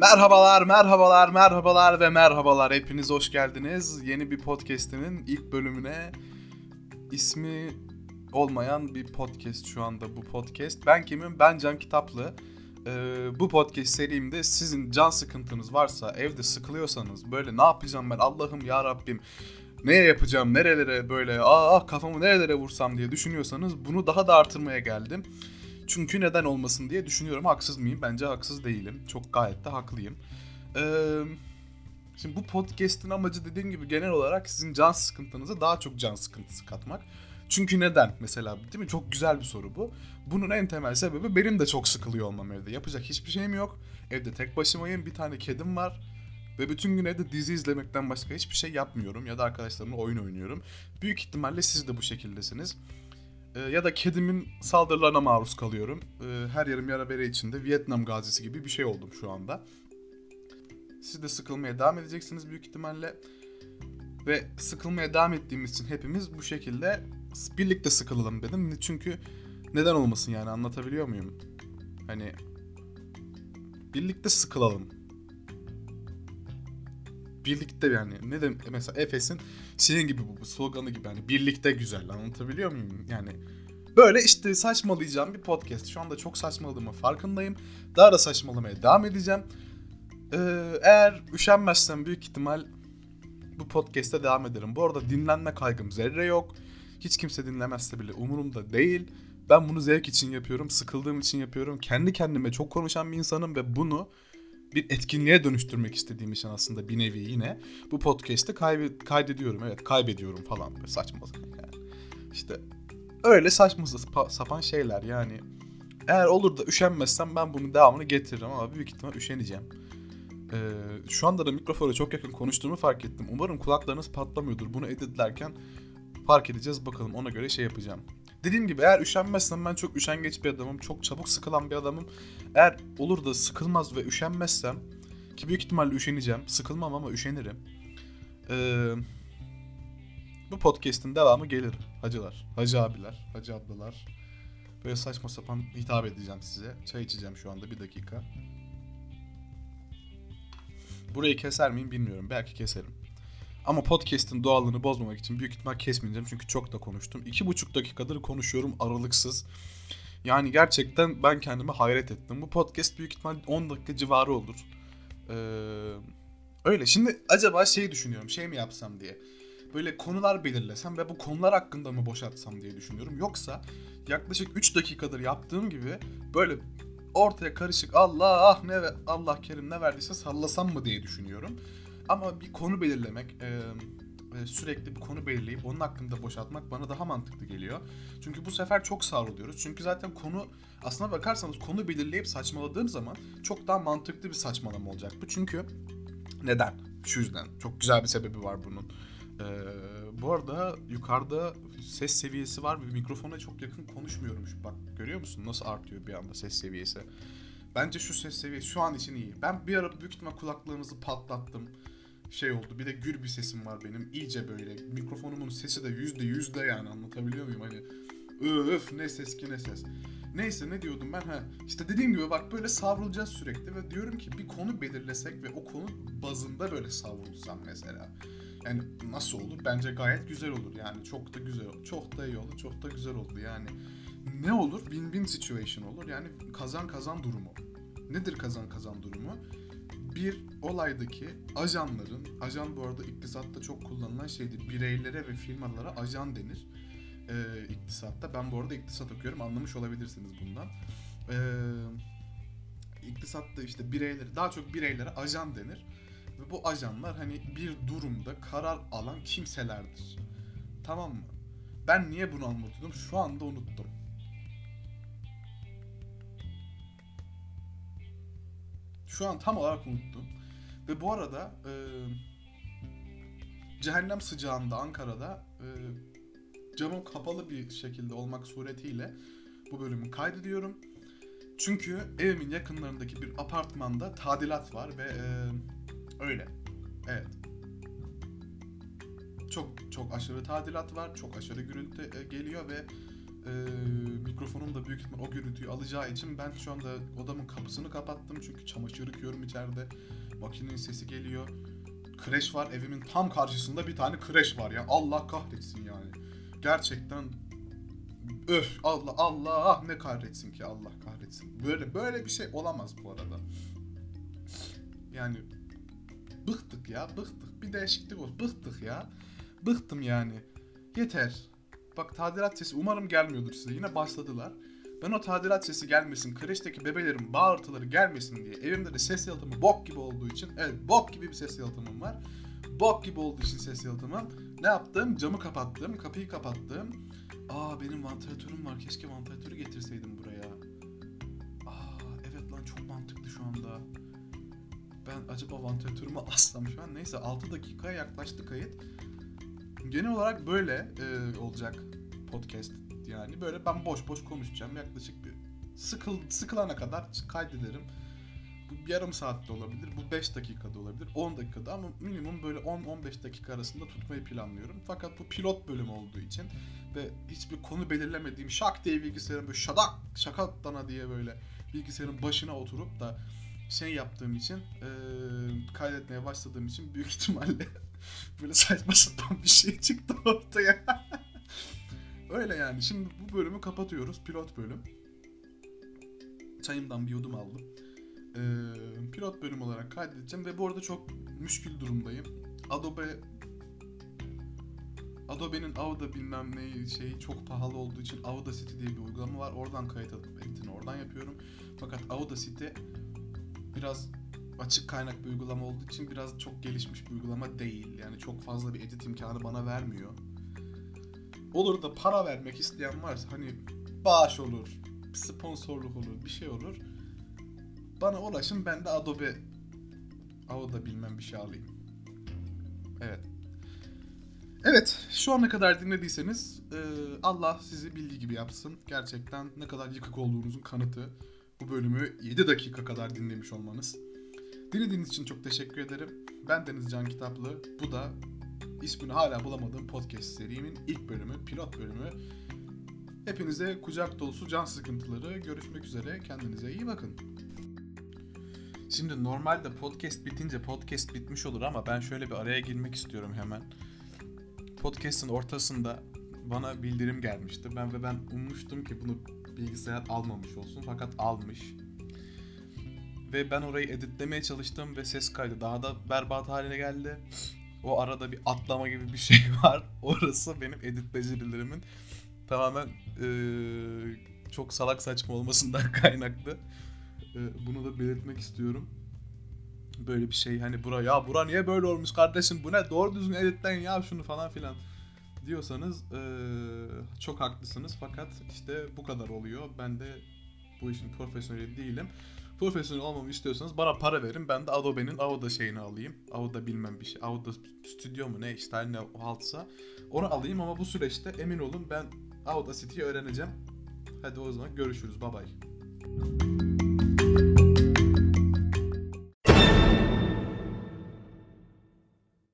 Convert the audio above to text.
Merhabalar, merhabalar, merhabalar ve merhabalar. Hepiniz hoş geldiniz. Yeni bir podcast'imin ilk bölümüne ismi olmayan bir podcast şu anda bu podcast. Ben kimim? Ben Can Kitaplı. Ee, bu podcast serimde sizin can sıkıntınız varsa, evde sıkılıyorsanız böyle ne yapacağım ben Allah'ım ya Rabbim ne yapacağım, nerelere böyle ah, kafamı nerelere vursam diye düşünüyorsanız bunu daha da artırmaya geldim. Çünkü neden olmasın diye düşünüyorum. Haksız mıyım? Bence haksız değilim. Çok gayet de haklıyım. Ee, şimdi bu podcast'in amacı dediğim gibi genel olarak sizin can sıkıntınıza daha çok can sıkıntısı katmak. Çünkü neden mesela değil mi? Çok güzel bir soru bu. Bunun en temel sebebi benim de çok sıkılıyor olmam evde. Yapacak hiçbir şeyim yok. Evde tek başımayım. Bir tane kedim var. Ve bütün gün evde dizi izlemekten başka hiçbir şey yapmıyorum. Ya da arkadaşlarımla oyun oynuyorum. Büyük ihtimalle siz de bu şekildesiniz. Ee, ya da kedimin saldırılarına maruz kalıyorum. Ee, her yarım yara bere içinde Vietnam gazisi gibi bir şey oldum şu anda. Siz de sıkılmaya devam edeceksiniz büyük ihtimalle. Ve sıkılmaya devam ettiğimiz için hepimiz bu şekilde birlikte sıkılalım dedim. Çünkü neden olmasın yani anlatabiliyor muyum? Hani birlikte sıkılalım. Birlikte yani ne de mesela Efes'in senin gibi bu, sloganı gibi hani birlikte güzel anlatabiliyor muyum? Yani böyle işte saçmalayacağım bir podcast. Şu anda çok saçmaladığımı farkındayım. Daha da saçmalamaya devam edeceğim. Ee, eğer üşenmezsem büyük ihtimal bu podcast'te devam ederim. Bu arada dinlenme kaygım zerre yok. Hiç kimse dinlemezse bile umurumda değil. Ben bunu zevk için yapıyorum, sıkıldığım için yapıyorum. Kendi kendime çok konuşan bir insanım ve bunu bir etkinliğe dönüştürmek istediğim için aslında bir nevi yine bu podcast'te kaybe- kaydediyorum. Evet kaybediyorum falan böyle saçma yani. İşte öyle saçma sapan şeyler yani. Eğer olur da üşenmezsem ben bunun devamını getiririm ama büyük ihtimal üşeneceğim. Ee, şu anda da mikrofona çok yakın konuştuğumu fark ettim. Umarım kulaklarınız patlamıyordur. Bunu editlerken fark edeceğiz bakalım ona göre şey yapacağım. Dediğim gibi eğer üşenmezsem ben çok üşengeç bir adamım. Çok çabuk sıkılan bir adamım. Eğer olur da sıkılmaz ve üşenmezsem ki büyük ihtimalle üşeneceğim. Sıkılmam ama üşenirim. Ee, bu podcast'in devamı gelir hacılar. Hacı abiler, hacı ablalar. Böyle saçma sapan hitap edeceğim size. Çay içeceğim şu anda bir dakika. Burayı keser miyim bilmiyorum. Belki keserim. Ama podcast'in doğallığını bozmamak için büyük ihtimal kesmeyeceğim çünkü çok da konuştum. İki buçuk dakikadır konuşuyorum aralıksız. Yani gerçekten ben kendime hayret ettim. Bu podcast büyük ihtimal 10 dakika civarı olur. Ee, öyle. Şimdi acaba şey düşünüyorum. Şey mi yapsam diye. Böyle konular belirlesem ve bu konular hakkında mı boşaltsam diye düşünüyorum. Yoksa yaklaşık 3 dakikadır yaptığım gibi böyle ortaya karışık Allah ah ne Allah kerim ne verdiyse sallasam mı diye düşünüyorum. Ama bir konu belirlemek, sürekli bir konu belirleyip onun hakkında boşaltmak bana daha mantıklı geliyor. Çünkü bu sefer çok savruluyoruz. Çünkü zaten konu aslına bakarsanız konu belirleyip saçmaladığım zaman çok daha mantıklı bir saçmalama olacak bu. Çünkü neden? Şu yüzden. Çok güzel bir sebebi var bunun. Ee, bu arada yukarıda ses seviyesi var ve mikrofona çok yakın konuşmuyorum. Bak görüyor musun nasıl artıyor bir anda ses seviyesi. Bence şu ses seviyesi şu an için iyi. Ben bir ara büyük ihtimal kulaklarınızı patlattım şey oldu. Bir de gür bir sesim var benim. İyice böyle. Mikrofonumun sesi de yüzde yüzde yani anlatabiliyor muyum? Hani öf ne ses ki ne ses. Neyse ne diyordum ben? Ha, işte dediğim gibi bak böyle savrulacağız sürekli ve diyorum ki bir konu belirlesek ve o konu bazında böyle savrulsam mesela. Yani nasıl olur? Bence gayet güzel olur yani. Çok da güzel olur. Çok da iyi olur. Çok da güzel oldu yani. Ne olur? Win-win situation olur. Yani kazan kazan durumu. Nedir kazan kazan durumu? bir olaydaki ajanların, ajan bu arada iktisatta çok kullanılan şeydir. Bireylere ve firmalara ajan denir e, iktisatta. Ben bu arada iktisat okuyorum anlamış olabilirsiniz bundan. E, iktisatta işte bireyleri, daha çok bireylere ajan denir. Ve bu ajanlar hani bir durumda karar alan kimselerdir. Tamam mı? Ben niye bunu anlatıyordum? Şu anda unuttum. Şu an tam olarak unuttum. Ve bu arada e, cehennem sıcağında Ankara'da e, camım kapalı bir şekilde olmak suretiyle bu bölümü kaydediyorum. Çünkü evimin yakınlarındaki bir apartmanda tadilat var ve e, öyle. Evet. Çok çok aşırı tadilat var, çok aşırı gürültü e, geliyor ve Ee, mikrofonum da büyük ihtimal o gürültüyü alacağı için ben şu anda odamın kapısını kapattım çünkü çamaşır yıkıyorum içeride. Makinenin sesi geliyor. Kreş var evimin tam karşısında bir tane kreş var ya. Allah kahretsin yani. Gerçekten öf Allah Allah ne kahretsin ki Allah kahretsin. Böyle böyle bir şey olamaz bu arada. Yani bıktık ya bıktık. Bir değişiklik olsun. Bıktık ya. Bıktım yani. Yeter. Bak tadilat sesi umarım gelmiyordur size. Yine başladılar. Ben o tadilat sesi gelmesin, kreşteki bebelerin bağırtıları gelmesin diye evimde de ses yalıtımı bok gibi olduğu için evet bok gibi bir ses yalıtımım var. Bok gibi olduğu için ses yalıtımım. Ne yaptım? Camı kapattım, kapıyı kapattım. Aa benim vantilatörüm var. Keşke vantilatörü getirseydim buraya. Aa evet lan çok mantıklı şu anda. Ben acaba vantilatörümü alsam şu an. Neyse 6 dakikaya yaklaştı kayıt. Genel olarak böyle e, olacak podcast yani. Böyle ben boş boş konuşacağım. Yaklaşık bir sıkıl, sıkılana kadar kaydederim. Bu yarım saatte olabilir, bu 5 dakikada olabilir, 10 dakikada ama minimum böyle 10-15 dakika arasında tutmayı planlıyorum. Fakat bu pilot bölüm olduğu için ve hiçbir konu belirlemediğim şak diye bilgisayarın böyle şadak şakat dana diye böyle bilgisayarın başına oturup da şey yaptığım için e, kaydetmeye başladığım için büyük ihtimalle böyle saçma sapan bir şey çıktı ortaya. Öyle yani. Şimdi bu bölümü kapatıyoruz. Pilot bölüm. Çayımdan bir yudum aldım. Ee, pilot bölüm olarak kaydedeceğim ve bu arada çok müşkül durumdayım. Adobe Adobe'nin Auda bilmem ne şeyi çok pahalı olduğu için Audacity diye bir uygulama var. Oradan kayıt alıp editini oradan yapıyorum. Fakat Audacity biraz açık kaynak bir uygulama olduğu için biraz çok gelişmiş bir uygulama değil. Yani çok fazla bir edit imkanı bana vermiyor. Olur da para vermek isteyen varsa hani bağış olur, sponsorluk olur, bir şey olur. Bana ulaşın ben de Adobe Auda bilmem bir şey alayım. Evet. Evet, şu ana kadar dinlediyseniz e, Allah sizi bildiği gibi yapsın. Gerçekten ne kadar yıkık olduğunuzun kanıtı bu bölümü 7 dakika kadar dinlemiş olmanız. Dinlediğiniz için çok teşekkür ederim. Ben Deniz Can Kitaplı. Bu da ismini hala bulamadığım podcast serimin ilk bölümü, pilot bölümü. Hepinize kucak dolusu can sıkıntıları. Görüşmek üzere. Kendinize iyi bakın. Şimdi normalde podcast bitince podcast bitmiş olur ama ben şöyle bir araya girmek istiyorum hemen. Podcast'ın ortasında bana bildirim gelmişti. Ben ve ben ummuştum ki bunu bilgisayar almamış olsun fakat almış. Ve ben orayı editlemeye çalıştım ve ses kaydı daha da berbat haline geldi. O arada bir atlama gibi bir şey var. Orası benim edit becerilerimin tamamen ee, çok salak saçma olmasından kaynaklı. E, bunu da belirtmek istiyorum. Böyle bir şey hani bura ya bura niye böyle olmuş kardeşim bu ne doğru düzgün editleyin ya şunu falan filan diyorsanız e, çok haklısınız fakat işte bu kadar oluyor. Ben de bu işin profesyoneli değilim. Profesyonel olmamı istiyorsanız bana para verin. Ben de Adobe'nin Auda şeyini alayım. Auda bilmem bir şey. Auda Studio mu ne işte her ne haltsa. Onu alayım ama bu süreçte emin olun ben Audacity'yi öğreneceğim. Hadi o zaman görüşürüz. Bye bye.